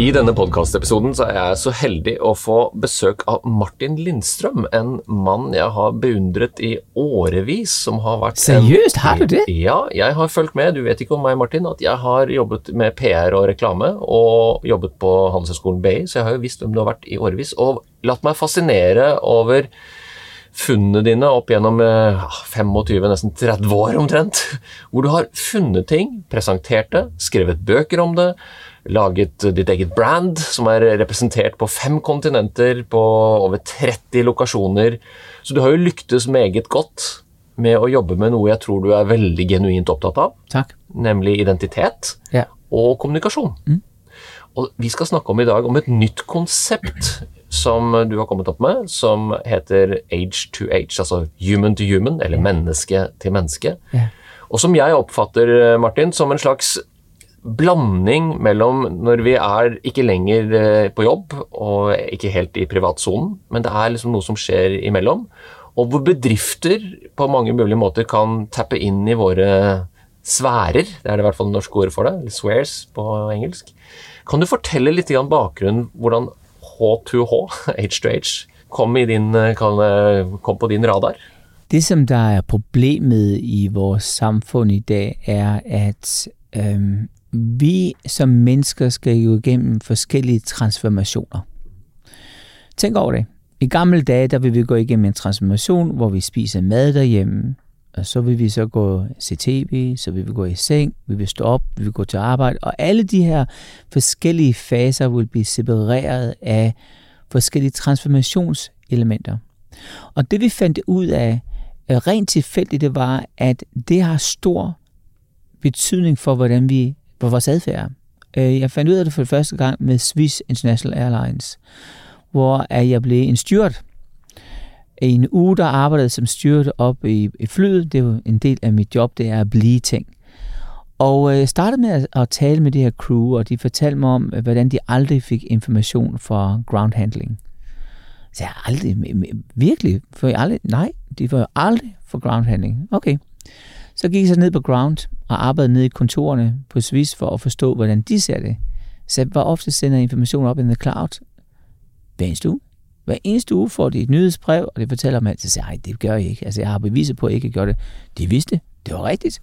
I denne podkastepisoden er jeg så heldig å få besøk av Martin Lindstrøm, en mann jeg har beundret i årevis. som har vært Seriøst, har du det? Ja, jeg har fulgt med. Du vet ikke om meg, Martin, at jeg har jobbet med PR og reklame, og jobbet på Handelshøyskolen BI, så jeg har jo visst hvem du har vært i årevis. Og latt meg fascinere over funnene dine opp gjennom eh, 25, nesten 30 år omtrent, hvor du har funnet ting, presentert det, skrevet bøker om det, laget ditt eget brand, som er representert på fem kontinenter, på over 30 lokasjoner. Så du har jo lyktes meget godt med å jobbe med noe jeg tror du er veldig genuint opptatt av, Tak. nemlig identitet Ja. og kommunikasjon. Og vi skal snakke om i dag om et nytt konsept som du har kommet opp med, som heter age to age, altså human to human, eller menneske til menneske. Ja. Og som jeg oppfatter, Martin, som en slags blanding mellom når vi er ikke lenger eh, på jobb og ikke helt i privatsonen, men det er liksom noe som skjer imellom, og hvor bedrifter på mange mulige måter kan tappe inn i våre sfærer, det er det i hvert fall det norske ordet for det, eller swears på engelsk. Kan du fortelle litt grann bakgrunnen hvordan H2H, H2H, kom, i din, eh, eh, kom på din radar? Det, som der er problemet i vores samfund i dag, er, at øhm, vi som mennesker skal jo igennem forskellige transformationer. Tænk over det. I gamle dage, der vil vi gå igennem en transformation, hvor vi spiser mad derhjemme, og så vil vi så gå se tv, så vil vi gå i seng, vi vil stå op, vi vil gå til arbejde, og alle de her forskellige faser vil blive separeret af forskellige transformationselementer. Og det vi fandt ud af, øh, rent tilfældigt, det var, at det har stor betydning for, hvordan vi, på vores adfærd. Øh, jeg fandt ud af det for første gang med Swiss International Airlines, hvor jeg blev en styrt. En uge, der arbejdede som steward op i, flyet. Det var en del af mit job, det er at blive ting. Og øh, jeg startede med at, tale med det her crew, og de fortalte mig om, øh, hvordan de aldrig fik information fra ground handling. Så jeg aldrig, virkelig, for jeg aldrig, nej, de var jo aldrig for ground handling. Okay. Så gik jeg så ned på ground og arbejdede ned i kontorerne på Swiss for at forstå, hvordan de ser det. Så hvor ofte sender information op in the cloud hver eneste uge. Hver eneste uge får de et nyhedsbrev, og det fortæller mig, at jeg siger, det gør jeg ikke. Altså, jeg har beviser på, at jeg ikke gør det. De vidste, det var rigtigt.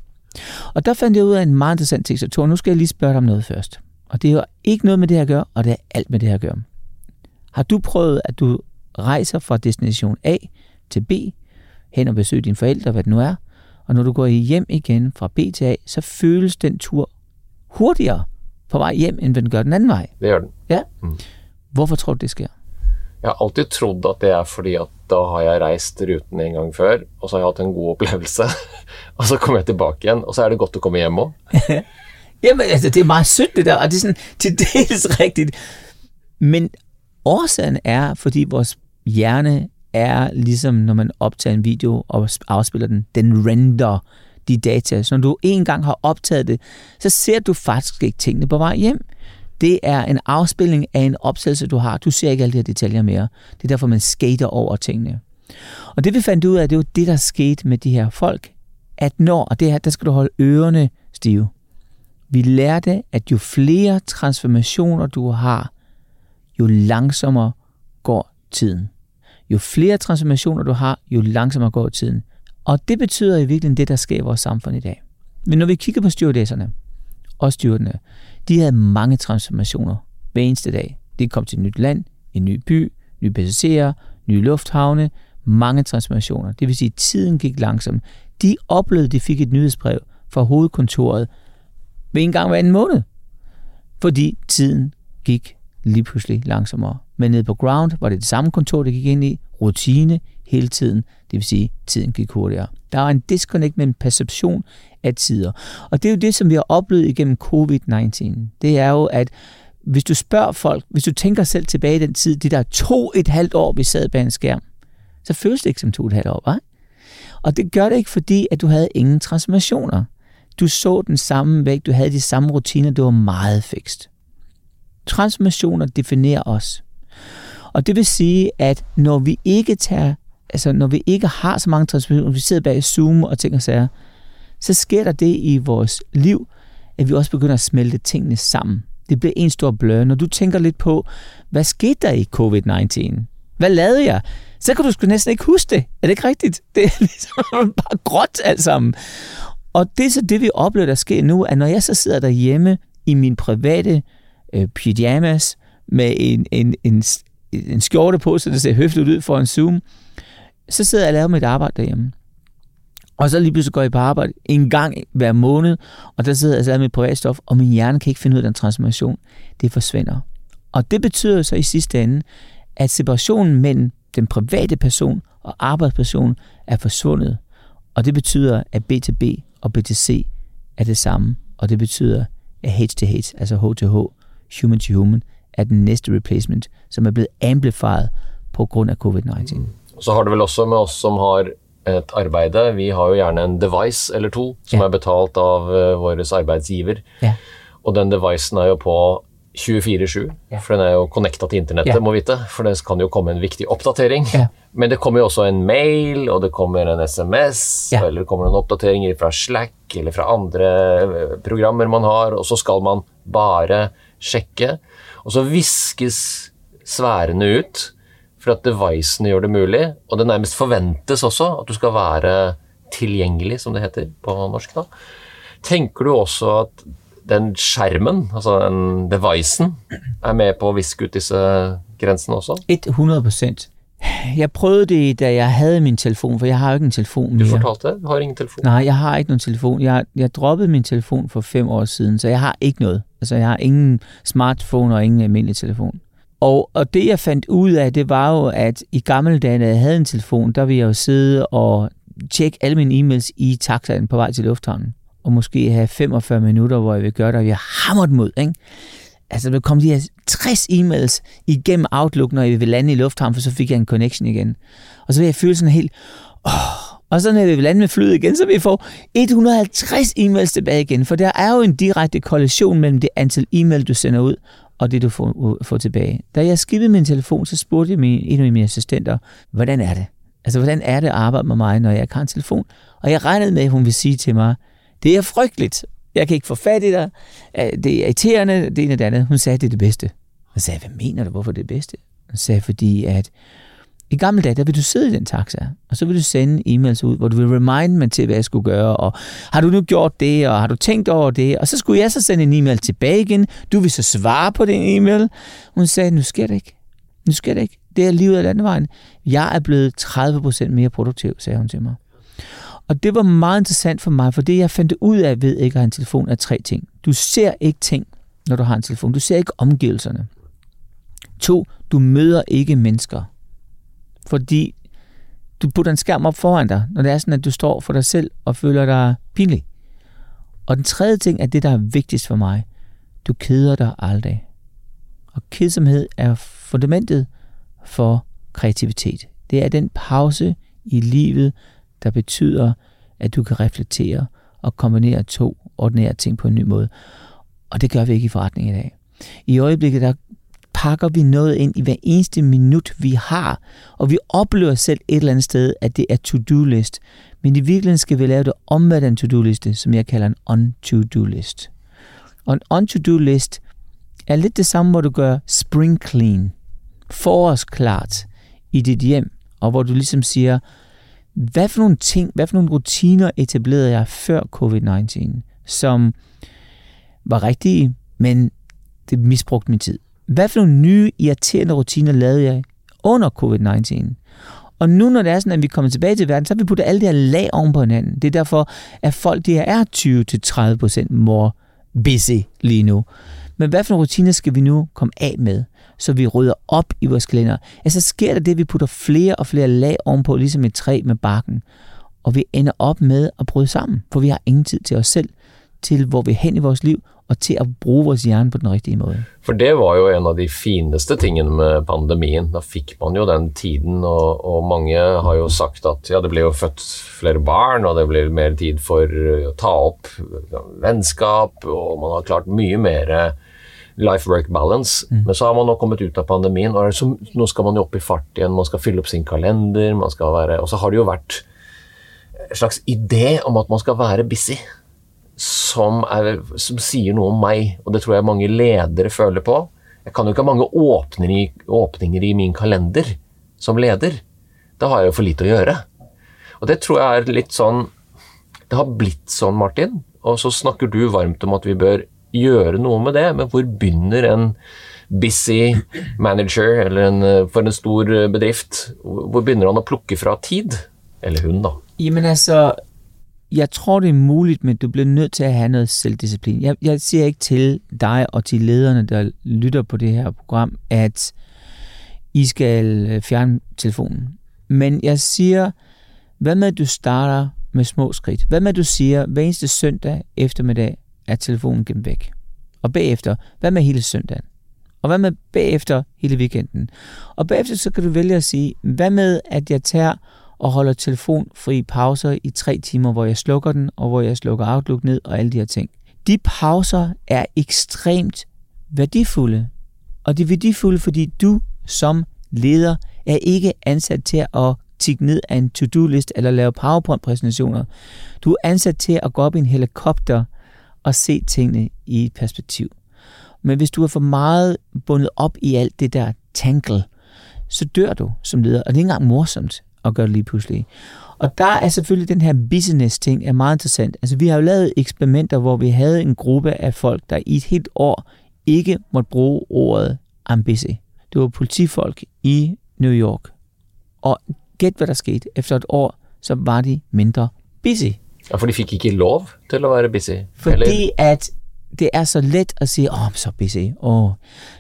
Og der fandt jeg ud af en meget interessant ting, så Tor, nu skal jeg lige spørge dig om noget først. Og det er jo ikke noget med det her at gøre, og det er alt med det her at gøre. Har du prøvet, at du rejser fra destination A til B, hen og besøger dine forældre, hvad det nu er, og når du går hjem igen fra B til A, så føles den tur hurtigere på vej hjem, end den gør den anden vej. Det gjør den. Ja? Hvorfor tror du, det sker? Jeg har alltid trodd at det er fordi at da har jeg reist ruten en gang før, og så har jeg hatt en god opplevelse. og så kommer jeg tilbake igjen, og så er det godt å komme hjem òg. Jamen, altså, det er meget sødt det der, og det er sådan til dels rigtigt. Men årsagen er, fordi vores hjerne er ligesom, når man optager en video og afspiller den, den render de data. Så når du en gang har optaget det, så ser du faktisk ikke tingene på vej hjem. Det er en afspilning af en optagelse, du har. Du ser ikke alle de her detaljer mere. Det er derfor, man skater over tingene. Og det vi fandt ud af, det var det, der skete med de her folk, at når, og det her, der skal du holde ørerne stive. Vi lærte, at jo flere transformationer du har, jo langsommere går tiden. Jo flere transformationer du har, jo langsommere går tiden. Og det betyder i virkeligheden det, der sker i vores samfund i dag. Men når vi kigger på stewardesserne og styrtene, de havde mange transformationer hver eneste dag. De kom til et nyt land, en ny by, nye passagerer, nye lufthavne, mange transformationer. Det vil sige, at tiden gik langsomt. De oplevede, at de fik et nyhedsbrev fra hovedkontoret ved en gang hver anden måned. Fordi tiden gik lige pludselig langsommere. Men nede på ground var det det samme kontor, det gik ind i. Rutine hele tiden. Det vil sige, tiden gik hurtigere. Der var en disconnect mellem perception af tider. Og det er jo det, som vi har oplevet igennem covid-19. Det er jo, at hvis du spørger folk, hvis du tænker selv tilbage i den tid, de der to et halvt år, vi sad bag en skærm, så føles det ikke som to et halvt år, hva'? Og det gør det ikke, fordi at du havde ingen transformationer. Du så den samme væg, du havde de samme rutiner, det var meget fikst. Transformationer definerer os. Og det vil sige, at når vi ikke tager, altså når vi ikke har så mange transformationer, vi sidder bag Zoom og ting og sager, så sker der det i vores liv, at vi også begynder at smelte tingene sammen. Det bliver en stor blø. Når du tænker lidt på, hvad skete der i covid-19? Hvad lavede jeg? Så kan du sgu næsten ikke huske det. Er det ikke rigtigt? Det er ligesom bare gråt alt sammen. Og det er så det, vi oplever, der sker nu, at når jeg så sidder derhjemme i min private øh, pyjamas med en, en, en, en skjorte på, så det ser høfligt ud for en Zoom, så sidder jeg og laver mit arbejde derhjemme. Og så lige pludselig går jeg på arbejde en gang hver måned, og der sidder jeg altså mit privatstof, og min hjerne kan ikke finde ud af den transformation. Det forsvinder. Og det betyder så i sidste ende, at separationen mellem den private person og arbejdspersonen er forsvundet. Og det betyder, at B2B og B2C er det samme. Og det betyder, at H2H, altså H2H, human to human, er den næste replacement, som er blevet amplified på grund af covid-19. Mm. Så har det vel også med os, som har et arbeide. Vi har jo gjerne en device eller to som ja. er betalt av uh, vår arbeidsgiver. Ja. Og den devicen er jo på 24-7, ja. for den er jo connecta til internettet, ja. må vite. For det kan jo komme en viktig oppdatering. Ja. Men det kommer jo også en mail, og det kommer en SMS, eller det kommer noen oppdateringer fra Slack eller fra andre eh, programmer man har, og så skal man bare sjekke. Og så viskes sfærene ut, for at devicene gjør det mulig, og det nærmest forventes også at du skal være tilgjengelig, som det heter på norsk. da. Tenker du også at den skjermen, altså den devicen, er med på å viske ut disse grensene også? 100 procent. Jeg prøvede det, da jeg havde min telefon, for jeg har jo ikke en telefon Du mere. fortalte det, du har ingen telefon. Nej, jeg har ikke nogen telefon. Jeg, jeg droppede min telefon for fem år siden, så jeg har ikke noget. Altså, jeg har ingen smartphone og ingen almindelig telefon. Og, og det, jeg fandt ud af, det var jo, at i gamle dage, da jeg havde en telefon, der ville jeg jo sidde og tjekke alle mine e-mails i taxaen på vej til lufthavnen. Og måske have 45 minutter, hvor jeg vil gøre det, og jeg hammer mod, ikke? Altså, der kom de her 60 e-mails igennem Outlook, når jeg ville lande i lufthavnen, for så fik jeg en connection igen. Og så vil jeg føle sådan helt, åh, og så når vi vil lande med flyet igen, så vil vi få 150 e-mails tilbage igen, for der er jo en direkte korrelation mellem det antal e-mail, du sender ud, og det, du får, øh, får tilbage. Da jeg skippede min telefon, så spurgte jeg min, en af mine assistenter, hvordan er det? Altså, hvordan er det at arbejde med mig, når jeg ikke har en telefon? Og jeg regnede med, at hun ville sige til mig, det er frygteligt. Jeg kan ikke få fat i dig. Det er irriterende, det ene og det andet. Hun sagde, det er det bedste. Hun sagde, hvad mener du, hvorfor det er det bedste? Hun sagde, fordi at i gamle dage, der vil du sidde i den taxa, og så vil du sende e-mails ud, hvor du vil remind mig til, hvad jeg skulle gøre, og har du nu gjort det, og har du tænkt over det? Og så skulle jeg så sende en e-mail tilbage igen. Du vil så svare på den e-mail. Hun sagde, nu sker det ikke. Nu sker det ikke. Det er livet af landevejen. Jeg er blevet 30% mere produktiv, sagde hun til mig. Og det var meget interessant for mig, for det jeg fandt ud af ved ikke at have en telefon er tre ting. Du ser ikke ting, når du har en telefon. Du ser ikke omgivelserne. To, du møder ikke mennesker. Fordi du putter en skærm op foran dig, når det er sådan, at du står for dig selv og føler dig pinlig. Og den tredje ting er det, der er vigtigst for mig. Du keder dig aldrig. Og kedsomhed er fundamentet for kreativitet. Det er den pause i livet, der betyder, at du kan reflektere og kombinere to ordinære ting på en ny måde. Og det gør vi ikke i forretning i dag. I øjeblikket, der pakker vi noget ind i hver eneste minut, vi har, og vi oplever selv et eller andet sted, at det er to-do-list. Men i virkeligheden skal vi lave det omvendt en to-do-liste, som jeg kalder en on-to-do-list. Og en on-to-do-list er lidt det samme, hvor du gør spring clean, forårsklart i dit hjem, og hvor du ligesom siger, hvad for nogle ting, hvad for nogle rutiner etablerede jeg før covid-19, som var rigtige, men det misbrugte min tid. Hvad for nogle nye, irriterende rutiner lavede jeg under covid-19? Og nu, når det er sådan, at vi kommer tilbage til verden, så har vi puttet alle de her lag oven på hinanden. Det er derfor, at folk de her er 20-30% more busy lige nu. Men hvad for nogle rutiner skal vi nu komme af med, så vi rydder op i vores kalender? Altså sker der det, at vi putter flere og flere lag ovenpå, ligesom et træ med barken, og vi ender op med at bryde sammen, for vi har ingen tid til os selv. til, hvor vi er hen i vores liv, og til at bruge vores hjerne på den rigtige måde. For det var jo en af de fineste tingene med pandemien. Da fik man jo den tiden, og, og mange har jo sagt at ja, det blev jo født flere barn, og det blev mere tid for øh, at ta op venskab, og man har klart mye mere life-work balance. Men så har man nå kommet ut av pandemien, og så, nå skal man jo opp i fart igjen, man skal fylle opp sin kalender, man skal være Og så har det jo vært en slags idé om at man skal være busy som, er, som sier noe om meg, og det tror jeg mange ledere føler på. Jeg kan jo ikke ha mange åpninger i, åpninger i min kalender som leder. Da har jeg jo for lite å gjøre. Og det tror jeg er litt sånn Det har blitt sånn, Martin. Og så snakker du varmt om at vi bør gjøre noe med det, men hvor begynner en busy manager eller en, eh, for en stor eh, bedrift? Hvor begynner han å plukke fra tid? Eller hun, da. Jamen altså, jeg tror, det er muligt, men du bliver nødt til at have noget selvdisciplin. Jeg, jeg siger ikke til dig og til lederne, der lytter på det her program, at I skal eh, fjerne telefonen. Men jeg siger, hvad med, at du starter med små skridt? Hvad med, at du siger, hver eneste søndag eftermiddag er telefonen gemt væk? Og bagefter, hvad med hele søndagen? Og hvad med bagefter hele weekenden? Og bagefter så kan du vælge at sige, hvad med, at jeg tager og holder telefonfri pauser i tre timer, hvor jeg slukker den, og hvor jeg slukker Outlook ned og alle de her ting. De pauser er ekstremt værdifulde. Og de er værdifulde, fordi du som leder er ikke ansat til at tikke ned af en to-do-list eller lave PowerPoint-præsentationer. Du er ansat til at gå op i en helikopter at se tingene i et perspektiv. Men hvis du er for meget bundet op i alt det der tangle, så dør du som leder, og det er ikke engang morsomt at gøre det lige pludselig. Og der er selvfølgelig den her business-ting er meget interessant. Altså vi har jo lavet eksperimenter, hvor vi havde en gruppe af folk, der i et helt år ikke måtte bruge ordet I'm. Det var politifolk i New York. Og gæt hvad der skete. Efter et år, så var de mindre busy. Ja, For de fikk ikke lov til å være busy? Fordi at det er så let at sige, åh, oh, så busy, åh, oh,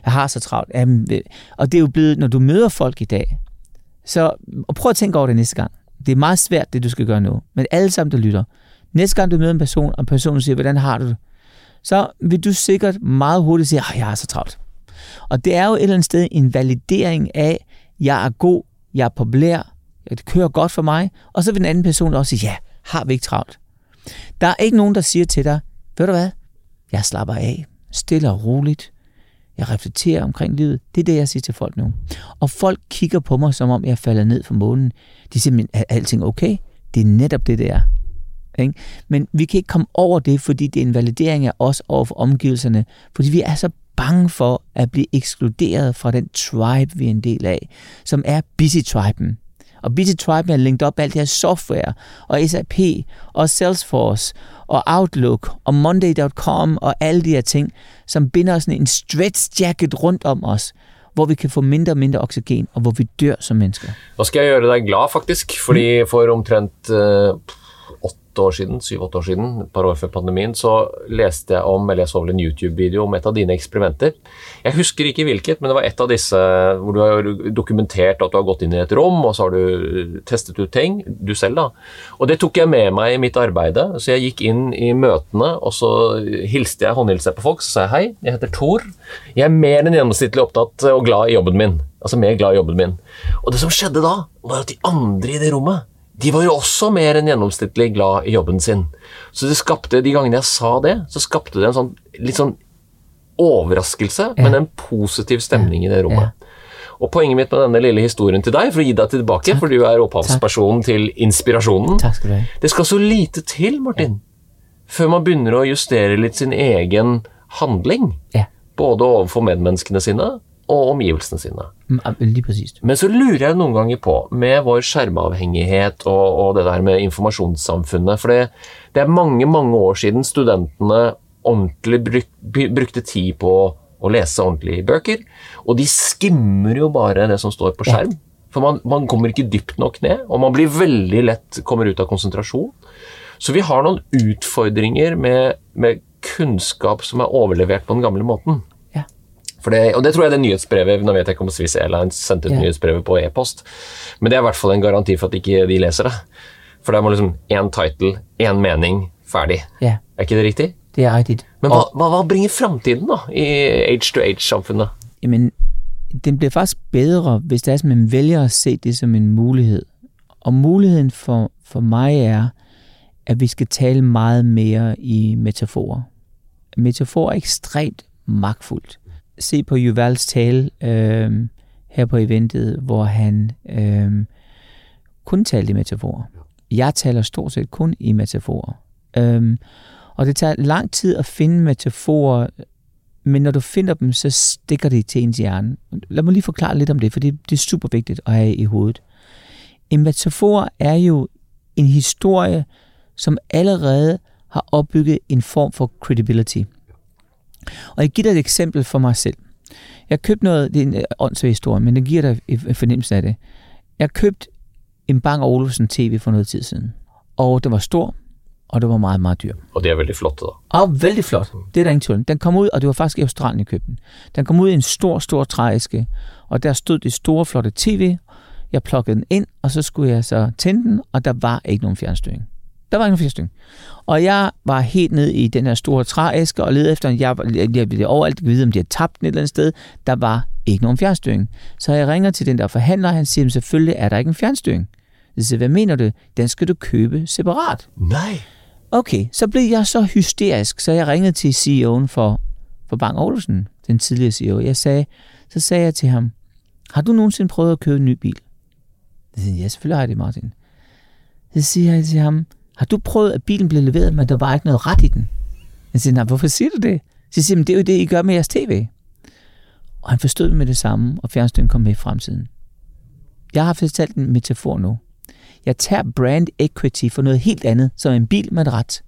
jeg har så travlt. Jamen, Og det er jo blevet, når du møder folk i dag, så og prøv at tænke over det næste gang. Det er meget svært, det du skal gøre nu. Men alle sammen, der lytter. Næste gang du møder en person, og personen siger, hvordan har du det? Så vil du sikkert meget hurtigt sige, at jeg har så travlt. Og det er jo et eller andet sted en validering af, jeg er god, jeg er populær, det kører godt for mig. Og så vil den anden person også sige, ja, har vi ikke travlt? Der er ikke nogen, der siger til dig, ved du hvad, jeg slapper af, stille og roligt, jeg reflekterer omkring livet. Det er det, jeg siger til folk nu. Og folk kigger på mig, som om jeg falder ned fra månen. De siger, men er alting okay? Det er netop det, det er. Ikke? Men vi kan ikke komme over det, fordi det er en validering af os over for omgivelserne, fordi vi er så bange for at blive ekskluderet fra den tribe, vi er en del af, som er busy-triben. Og busy triben er linket op alt det her software, og SAP, og Salesforce, og Outlook, og Monday.com, og alle de her ting, som binder os sådan en stretch jacket rundt om os, hvor vi kan få mindre og mindre oxygen, og hvor vi dør som mennesker. Nå skal jeg gjøre deg glad, faktisk. Fordi for omtrent eh, åtte år siden, syv-åtte år siden, et par år før pandemien, så leste jeg om, eller jeg så vel en YouTube-video om et av dine eksperimenter. Jeg husker ikke hvilket, men det var et av disse hvor du har dokumentert at du har gått inn i et rom, og så har du testet ut ting, du selv da. Og det tok jeg med meg i mitt arbeide, så jeg gikk inn i møtene, og så hilste jeg, håndhilste jeg på folk, så sa jeg hei, jeg heter Tor. Jeg er mer enn gjennomsnittlig opptatt eh, og glad i jobben min. Altså mer glad i jobben min. Og det som skjedde da, var at de andre i det rommet, de var jo også mer enn gjennomsnittlig glad i jobben sin. Så det skapte, de gangene jeg sa det, så skapte det en sånn litt sånn overraskelse, men en positiv stemning i det rommet. Og poenget mitt med denne lille historien til deg, for å gi deg tilbake, for du er opphavspersonen til inspirasjonen, skal det skal så lite til, Martin, før man begynner å justere litt sin egen handling, Ja, både overfor medmenneskene sine og omgivelsene sine. mm, lige præcist. Men så lurer jeg noen ganger på, med vår skjermavhengighet og, og det der med informasjonssamfunnet, for det, det er mange, mange år siden studentene ordentlig bruk, brukte tid på å lese ordentlige bøker, og de skimmer jo bare det som står på skjerm. For man, man kommer ikke dypt nok ned, og man blir veldig lett kommer ut av konsentrasjon. Så vi har noen utfordringer med, med kunnskap som er overlevert på den gamle måten. Det, og det tror jeg det nyhetsbrevet Nå vet jeg ikke om Swiss Airlines sendte ut Ja. nyhetsbrevet på e-post, men det er i hvert fall en garanti for at ikke de leser det. For det må liksom én title, én mening, ferdig. Ja, Er ikke det riktig? Det er rigtigt. Men hva, hva, hva bringer framtiden, da, i age-to-age-samfunnet? Jamen, den bliver faktisk bedre, hvis det er, at man vælger at se det som en mulighed. Og muligheden for, for mig er, at vi skal tale meget mere i metaforer. Metafor er ekstremt magtfuldt. Se på Juvals tale øh, her på eventet, hvor han øh, kun talte i metaforer. Jeg taler stort set kun i metaforer. Øh, og det tager lang tid at finde metaforer, men når du finder dem, så stikker de til ens hjerne. Lad mig lige forklare lidt om det, for det, det er super vigtigt at have i hovedet. En metafor er jo en historie, som allerede har opbygget en form for credibility. Og jeg giver dig et eksempel for mig selv. Jeg købte noget, det er en øh, åndssvag historie, men det giver dig en fornemmelse af det. Jeg købte en Bang Olufsen TV for noget tid siden. Og det var stor, og det var meget, meget dyr. Og det er veldig flotte, da. Og vældig flot. Det er der ingen tvivl. Den kom ud, og det var faktisk i Australien, jeg købte den. Den kom ud i en stor, stor trææske, og der stod det store, flotte tv. Jeg plukkede den ind, og så skulle jeg så tænde den, og der var ikke nogen fjernstyring. Der var ikke nogen fjernstyring. Og jeg var helt ned i den her store trææske og ledte efter, jeg, jeg, jeg ville overalt vide, om de havde tabt den et eller andet sted. Der var ikke nogen fjernstyring. Så jeg ringer til den der forhandler, og han siger, selvfølgelig er der ikke en fjernstyring. Jeg siger, hvad mener du? Den skal du købe separat. Nej. Okay, så blev jeg så hysterisk, så jeg ringede til CEO'en for, for Bang Olufsen, den tidligere CEO. Jeg sagde, så sagde jeg til ham, har du nogensinde prøvet at købe en ny bil? Jeg siger, ja, selvfølgelig har jeg det, Martin. Så siger jeg til ham, har du prøvet, at bilen blev leveret, men der var ikke noget ret i den? Jeg siger, nej, hvorfor siger du det? Så siger jeg, det er jo det, I gør med jeres tv. Og han forstod med det samme, og fjernstyringen kom med i fremtiden. Jeg har fortalt en metafor nu. Jeg tager brand equity for noget helt andet, som en bil med et ret.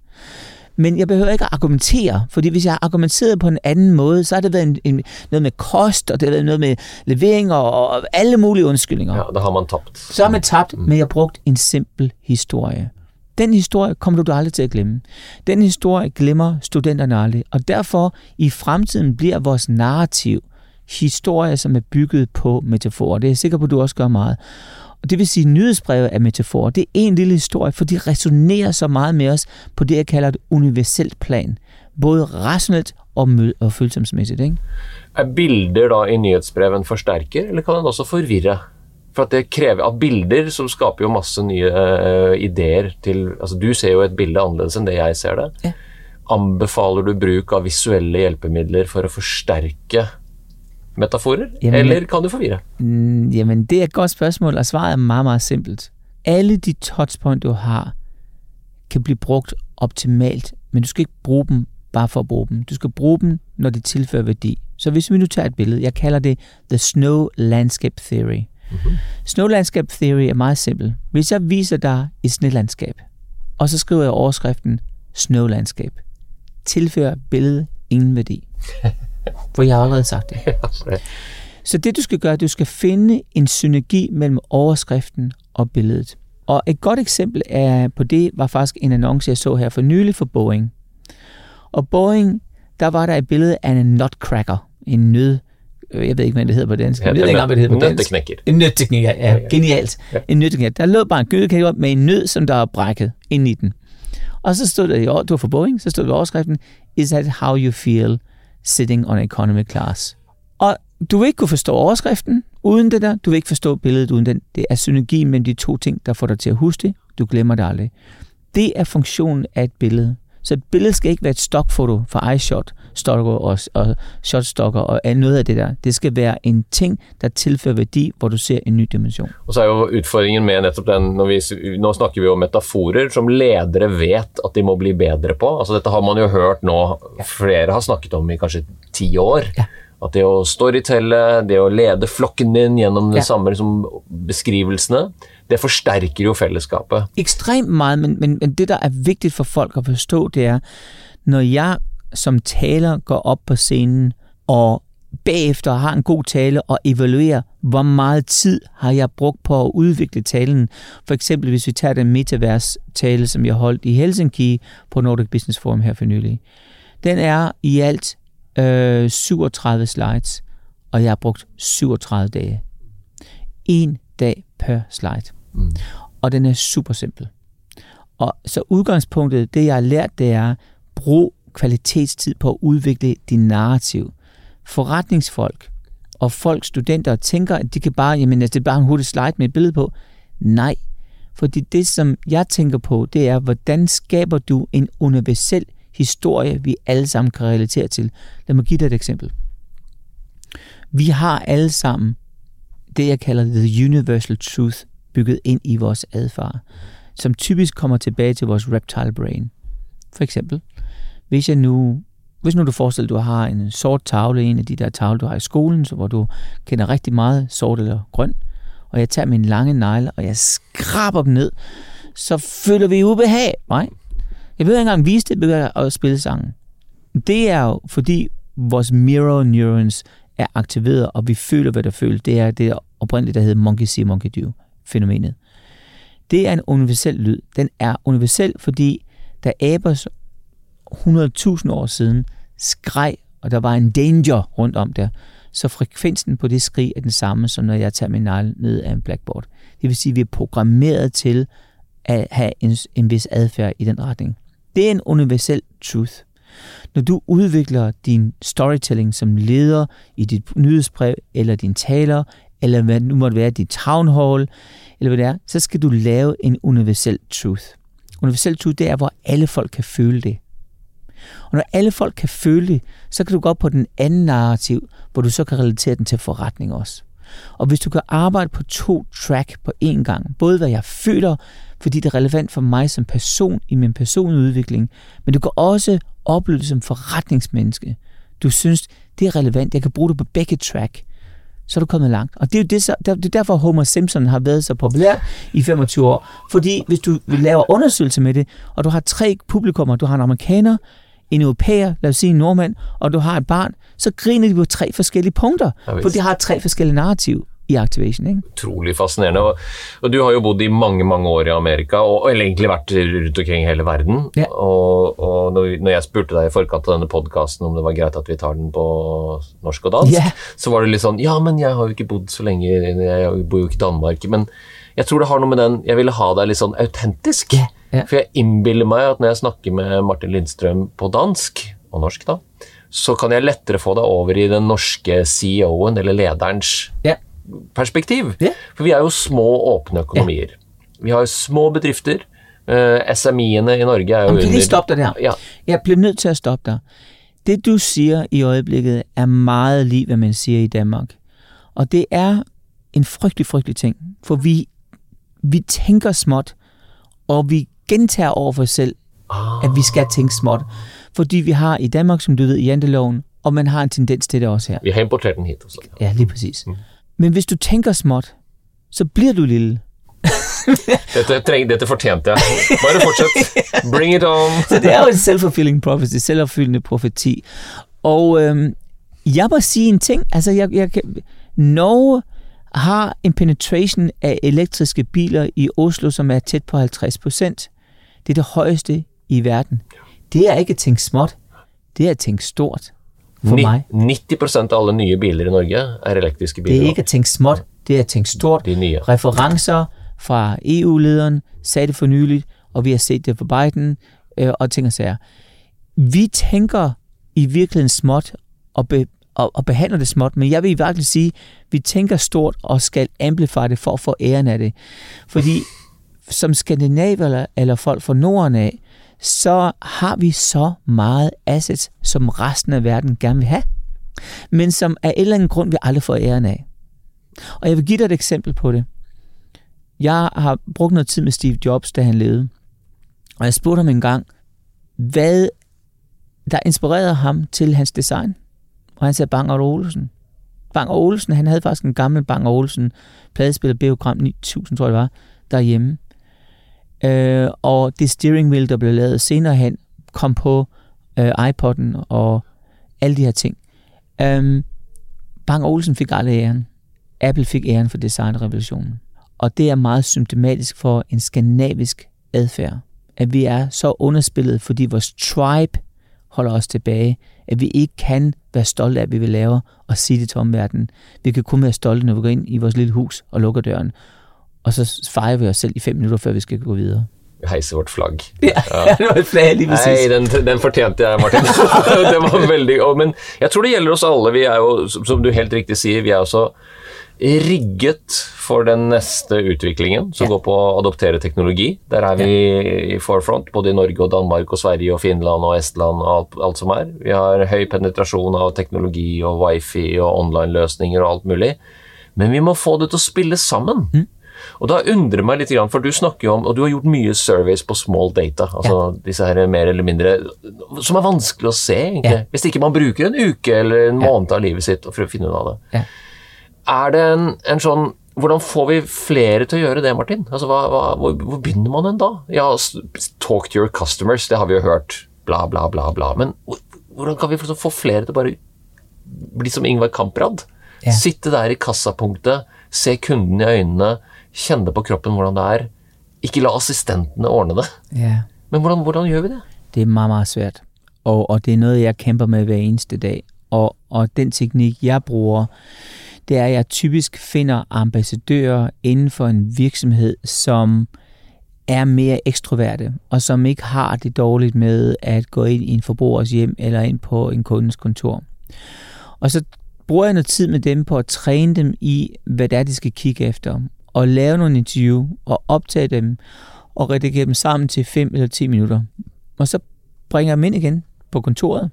Men jeg behøver ikke at argumentere, fordi hvis jeg har argumenteret på en anden måde, så har det været en, en, noget med kost, og det har været noget med levering og, og alle mulige undskyldninger. Ja, da har man tabt. Så har man tabt, men jeg har brugt en simpel historie. Den historie kommer du aldrig til at glemme. Den historie glemmer studenterne aldrig, og derfor i fremtiden bliver vores narrativ historier, som er bygget på metaforer. Det er jeg sikker på, at du også gør meget. Og det vil sige, at nyhedsbrevet er metaforer. Det er en lille historie, for de resonerer så meget med os på det, jeg kalder et universelt plan. Både rationelt og, mø- og følsomsmæssigt. Ikke? Er bilder da i nyhedsbreven forstærker, eller kan den også forvirre? For at det krever at bilder som skaper jo masse nye uh, ideer til Altså, du ser jo et bilde annerledes enn det jeg ser det. Ja. Anbefaler du bruk av visuelle hjelpemidler for å forsterke metaforer, Jamen, eller kan du forvirre? Mm, jamen, det er et godt spørgsmål, og svaret er meget, meget simpelt. Alle de touchpoint, du har, kan blive brugt optimalt, men du skal ikke bruge dem bare for at bruge dem. Du skal bruge dem, når det tilfører værdi. Så hvis vi nu tager et billede, jeg kalder det The Snow Landscape Theory. Mm-hmm. Snow Landscape Theory er meget simpel. Hvis jeg viser dig et snelandskab, og så skriver jeg overskriften Snow Landscape, tilfører billedet ingen værdi. For jeg har allerede sagt det. Så det du skal gøre, du skal finde en synergi mellem overskriften og billedet. Og et godt eksempel er på det var faktisk en annonce, jeg så her for nylig for Boeing. Og Boeing, der var der et billede af en nutcracker, en nød, jeg ved ikke, hvad det hedder på dansk. Jeg ved ikke engang, hvad det hedder på dansk. Nøtteknækker. En nøtteknækker, ja, genialt. Ja. En nøtteknækker. Der lå bare en gødekækker med en nød, som der er brækket ind i den. Og så stod der, det var for Boeing, så stod der overskriften, is that how you feel sitting on economy class? Og du vil ikke kunne forstå overskriften uden det der. Du vil ikke forstå billedet uden den. Det er synergien mellem de to ting, der får dig til at huske det. Du glemmer det aldrig. Det er funktionen af et billede. Så et billede skal ikke være et stokfoto fra iShot, stokker og, og shotstokker og alt noget af det der. Det skal være en ting, der tilfører værdi, hvor du ser en ny dimension. Og så er jo utfordringen med nettopp den når vi, Nå snakker vi om metaforer som ledere vet at de må bli bedre på. Altså Dette har man jo hørt nå flere har snakket om i kanskje ti år. Ja. At det å storytelle, det å lede flokken din gjennom de Ja. samme liksom, beskrivelsene, det forstærker jo fællesskabet. ekstremt meget, men, men, men det, der er vigtigt for folk at forstå, det er, når jeg som taler går op på scenen og bagefter har en god tale og evaluerer, hvor meget tid har jeg brugt på at udvikle talen. For eksempel, hvis vi tager den metavers tale, som jeg holdt i Helsinki på Nordic Business Forum her for nylig. Den er i alt øh, 37 slides, og jeg har brugt 37 dage. En dag per slide. Mm. Og den er super simpel. Og så udgangspunktet, det jeg har lært, det er, brug kvalitetstid på at udvikle din narrativ. Forretningsfolk og folk, studenter, tænker, at de kan bare, jamen altså, det er bare en hurtig slide med et billede på. Nej, fordi det, som jeg tænker på, det er, hvordan skaber du en universel historie, vi alle sammen kan relatere til. Lad mig give dig et eksempel. Vi har alle sammen det, jeg kalder the universal truth, bygget ind i vores adfærd, som typisk kommer tilbage til vores reptile brain. For eksempel, hvis jeg nu hvis nu du forestiller, at du har en sort tavle, en af de der tavler, du har i skolen, så hvor du kender rigtig meget sort eller grøn, og jeg tager min lange negle, og jeg skraber dem ned, så føler vi ubehag, nej? Jeg ved ikke engang vise det, begynder at spille sangen. Det er jo, fordi vores mirror neurons er aktiveret, og vi føler, hvad der føles. Det er det oprindeligt, der hedder monkey see, monkey do fænomenet. Det er en universel lyd. Den er universel, fordi da aber 100.000 år siden skreg, og der var en danger rundt om der, så frekvensen på det skrig er den samme, som når jeg tager min negl ned af en blackboard. Det vil sige, at vi er programmeret til at have en, en vis adfærd i den retning. Det er en universel truth. Når du udvikler din storytelling som leder i dit nyhedsbrev, eller din taler, eller hvad det nu måtte være, dit town hall, eller hvad det er, så skal du lave en universel truth. Universel truth, det er, hvor alle folk kan føle det. Og når alle folk kan føle det, så kan du gå op på den anden narrativ, hvor du så kan relatere den til forretning også. Og hvis du kan arbejde på to track på én gang, både hvad jeg føler, fordi det er relevant for mig som person i min personlige udvikling, men du kan også opleve det som forretningsmenneske. Du synes, det er relevant, jeg kan bruge det på begge track, så er du kommet langt. Og det er jo det, det er derfor, Homer Simpson har været så populær i 25 år. Fordi hvis du laver undersøgelse med det, og du har tre publikummer, du har en amerikaner, en europæer, lad os sige en nordmand, og du har et barn, så griner de på tre forskellige punkter, for de har tre forskellige narrativ i Activation. Ikke? Utrolig fascinerende. Og, og, du har jo bodd i mange mange år i Amerika, og, eller egentlig vært rundt omkring hele verden. Ja. Og, og når, når, jeg spurte deg i forkant av denne podkasten om det var greit at vi tar den på norsk og dansk, Ja. så var det litt sånn Ja, men jeg har jo ikke bodd så lenge, jeg bor jo ikke i Danmark. Men jeg tror det har noe med den Jeg ville ha deg litt sånn autentisk. Ja. For jeg innbiller meg at når jeg snakker med Martin Lindstrøm på dansk, og norsk da, så kan jeg lettere få deg over i den norske CEO-en, eller lederens Ja. Perspektiv. Ja. For vi er jo små, åpne økonomier. Vi har små bedrifter. Eh, SMI-ene i Norge er jo Om kan stoppe dig der? Ja. Jeg bliver nødt til at stoppe dig. Det du siger i øjeblikket er meget lige, hvad man siger i Danmark. Og det er en frygtelig, frygtelig ting. For vi, vi tænker småt, og vi gentager over for os selv, Ah. at vi skal tænke småt. Fordi vi har i Danmark, som du ved, janteloven, og man har en tendens til det også her. Vi har importert den hit også. Ja, lige præcis. Men hvis du tænker småt, så bliver du lille. Dette, treng, dette fortjente jeg. Bare fortsett. Bring it on. Så det er jo en self-fulfilling prophecy, selvopfyldende profeti. Og øhm, jeg må sige en ting, altså jeg, jeg kan, Norge har en penetration af elektriske biler i Oslo, som er tæt på 50 procent. Det er det højeste i verden. Det er ikke at tænke småt, det er at tænke stort for Ni- mig. 90% av alle nye biler i Norge er elektriske Det biler. er ikke at tænke småt, det er at tænke stort. De nye. Referencer fra EU-lederen sagde det for nyligt, og vi har set det for Biden øh, og ting og sager. Vi tænker i virkeligheden småt og, be, og, og behandler det småt, men jeg vil i fald sige, vi tænker stort og skal amplify det for at få æren af det. Fordi som skandinaver eller, eller folk fra Norden af, så har vi så meget assets, som resten af verden gerne vil have, men som af en eller anden grund vi aldrig får æren af. Og jeg vil give dig et eksempel på det. Jeg har brugt noget tid med Steve Jobs, da han levede. Og jeg spurgte ham en gang, hvad der inspirerede ham til hans design. Og han sagde Bang Olsen. Bang Olsen, han havde faktisk en gammel Bang Olsen pladespiller Beogram 9000, tror jeg det var, derhjemme. Øh, og det steering wheel, der blev lavet senere hen, kom på øh, iPod'en og alle de her ting. Øh, Bang Olsen fik aldrig æren. Apple fik æren for designrevolutionen. Og det er meget symptomatisk for en skandinavisk adfærd. At vi er så underspillet, fordi vores tribe holder os tilbage. At vi ikke kan være stolte af, hvad vi laver og sige det til omverdenen. Vi kan kun være stolte, når vi går ind i vores lille hus og lukker døren. Og så fejrer vi os selv i fem minutter, før vi skal gå videre. heise vårt flagg. Ja, det var et flag lige Nei, den, den fortjente jeg, Martin. det var veldig og- Men jeg tror det gjelder oss alle. Vi er jo, som du helt riktig sier, vi er også rigget for den neste utviklingen som Ja. går på å adoptere teknologi. Der er vi i forefront, både i Norge og Danmark og Sverige og Finland og Estland og alt, alt som er. Vi har høy penetrasjon av teknologi og wifi og online-løsninger og alt mulig. Men vi må få det til å spille sammen. Og da undrer det meg litt, grann, for du snakker jo om, og du har gjort mye surveys på small data, altså disse her mer eller mindre, som er vanskelig å se egentlig, Ja. hvis ikke man bruker en uke eller en måned av livet sitt for å finne ut av det. Ja. Er det en, en sånn, hvordan får vi flere til å gjøre det, Martin? Altså, hva, hva, hvor, hvor begynner man den da? Ja, talk to your customers, det har vi jo hørt, bla bla bla bla, men hvor- hvordan kan vi få få flere til å bare bli som Ingvar Kamprad? Ja. Sitte der i kassapunktet, se kunden i øynene, kjenne på kroppen hvordan det er. Ikke la assistentene ordne det. Ja. Men hvordan, hvordan gjør vi det? Det er meget, meget svært. Og, og det er noget, jeg kæmper med hver eneste dag. Og, og den teknik, jeg bruger, det er, at jeg typisk finder ambassadører inden for en virksomhed, som er mere ekstroverte, og som ikke har det dårligt med at gå ind i en forbrugers hjem eller ind på en kundens kontor. Og så bruger jeg noget tid med dem på at træne dem i, hvad det er, de skal kigge efter, og lave nogle interview, og optage dem, og redigere dem sammen til 5 eller 10 minutter. Og så bringer jeg dem ind igen på kontoret,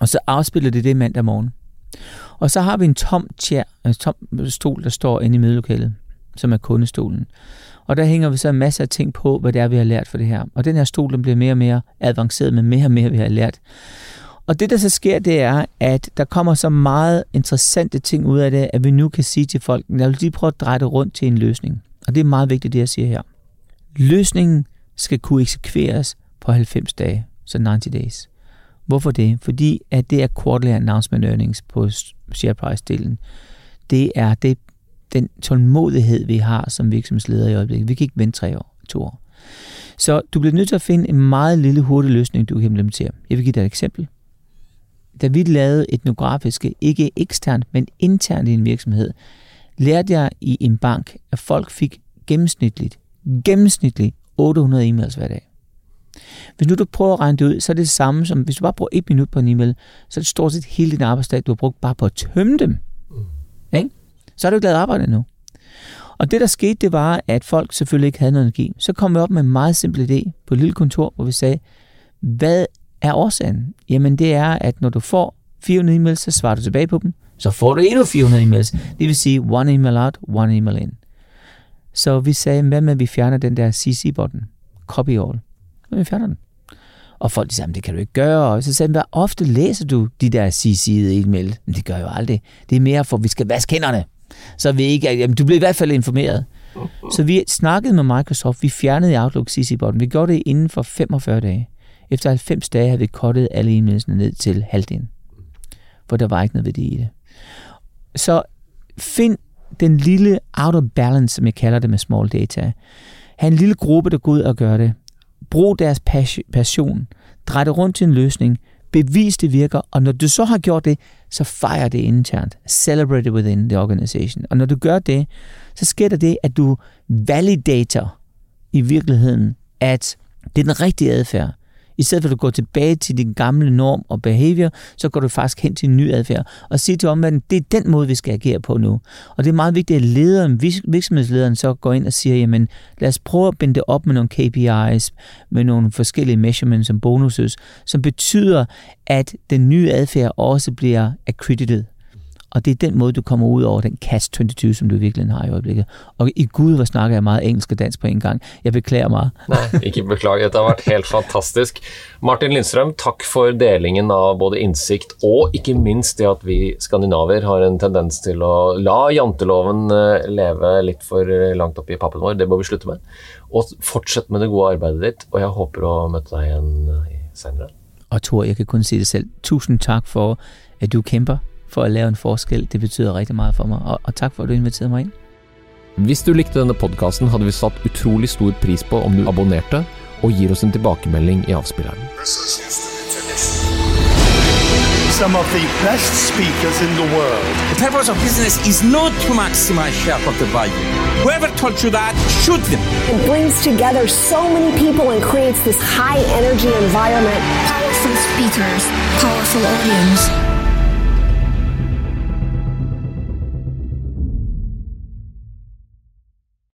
og så afspiller det det mandag morgen. Og så har vi en tom chair, en tom stol, der står inde i mødelokalet, som er kundestolen. Og der hænger vi så en masse af ting på, hvad det er, vi har lært for det her. Og den her stol, den bliver mere og mere avanceret, med mere og mere, vi har lært. Og det, der så sker, det er, at der kommer så meget interessante ting ud af det, at vi nu kan sige til folk, jeg vil lige prøve at dreje det rundt til en løsning. Og det er meget vigtigt, det jeg siger her. Løsningen skal kunne eksekveres på 90 dage, så 90 days. Hvorfor det? Fordi at det er quarterly announcement earnings på share price-delen. Det er det, den tålmodighed, vi har som virksomhedsleder i øjeblikket. Vi kan ikke vente tre år, to år. Så du bliver nødt til at finde en meget lille hurtig løsning, du kan implementere. Jeg vil give dig et eksempel. Da vi lavede etnografiske, ikke eksternt, men internt i en virksomhed, lærte jeg i en bank, at folk fik gennemsnitligt, gennemsnitligt 800 e-mails hver dag. Hvis nu du prøver at regne det ud, så er det det samme som, hvis du bare bruger et minut på en e-mail, så er det stort set hele din arbejdsdag, du har brugt bare på at tømme dem. Ikke? Så har du ikke lavet arbejde endnu. Og det der skete, det var, at folk selvfølgelig ikke havde noget energi. Så kom vi op med en meget simpel idé på et lille kontor, hvor vi sagde, hvad er årsagen? Jamen det er, at når du får 400 e-mails, så svarer du tilbage på dem. Så får du endnu 400 e-mails. Det vil sige, one email out, one email in. Så vi sagde, hvad med, at vi fjerner den der CC-button? Copy all. Men vi fjerner den. Og folk de sagde, det kan du ikke gøre. Og så sagde hvor ofte læser du de der CC'ede e-mail? Men det gør jeg jo aldrig. Det er mere for, at vi skal vaske hænderne. Så vi ikke, jamen, du bliver i hvert fald informeret. Så vi snakkede med Microsoft. Vi fjernede i Outlook CC-button. Vi gjorde det inden for 45 dage. Efter 90 dage havde vi kottet alle indmeldelserne ned til halvdelen. For der var ikke noget værdi i det. Så find den lille out of balance, som jeg kalder det med small data. Ha' en lille gruppe, der går ud og gør det. Brug deres passion. Drej det rundt til en løsning. Bevis, det virker. Og når du så har gjort det, så fejr det internt. Celebrate it within the organization. Og når du gør det, så sker der det, at du validater i virkeligheden, at det er den rigtige adfærd. I stedet for at du går tilbage til din gamle norm og behavior, så går du faktisk hen til en ny adfærd og siger til omverdenen, det er den måde, vi skal agere på nu. Og det er meget vigtigt, at lederen, virksomhedslederen så går ind og siger, jamen lad os prøve at binde det op med nogle KPIs, med nogle forskellige measurements som bonuses, som betyder, at den nye adfærd også bliver accredited. Og det er den måde, du kommer ud over den catch-22, som du virkelig har i øjeblikket. Og i Gud, hvor snakker jeg meget engelsk og dansk på en gang. Jeg beklager mig. Nei, ikke beklage. Dette har vært helt fantastisk. Martin Lindstrøm, takk for delingen av både innsikt og ikke minst det at vi skandinaver har en tendens til å la janteloven eh, leve litt for eh, langt opp i pappen vår. Det må vi slutte med. Og fortsett med det gode arbeidet ditt, og jeg håper å møte deg igjen eh, senere. Og Thor, jeg kan kun sige det selv. Tusind tak for, at du kæmper for at lave en forskel. Det betyder rigtig meget for mig, og, og tak for, at du inviterede mig ind. Hvis du likte denne podcasten, havde vi sat utrolig stor pris på om du abonnerte og giver os en tilbakemelding i afspilleren. Some of the best speakers in the world. The purpose of business is not to maximize share of the value. Whoever told you that, shoot them. It brings together so many people and creates this high energy environment. Powerful speakers, powerful audience.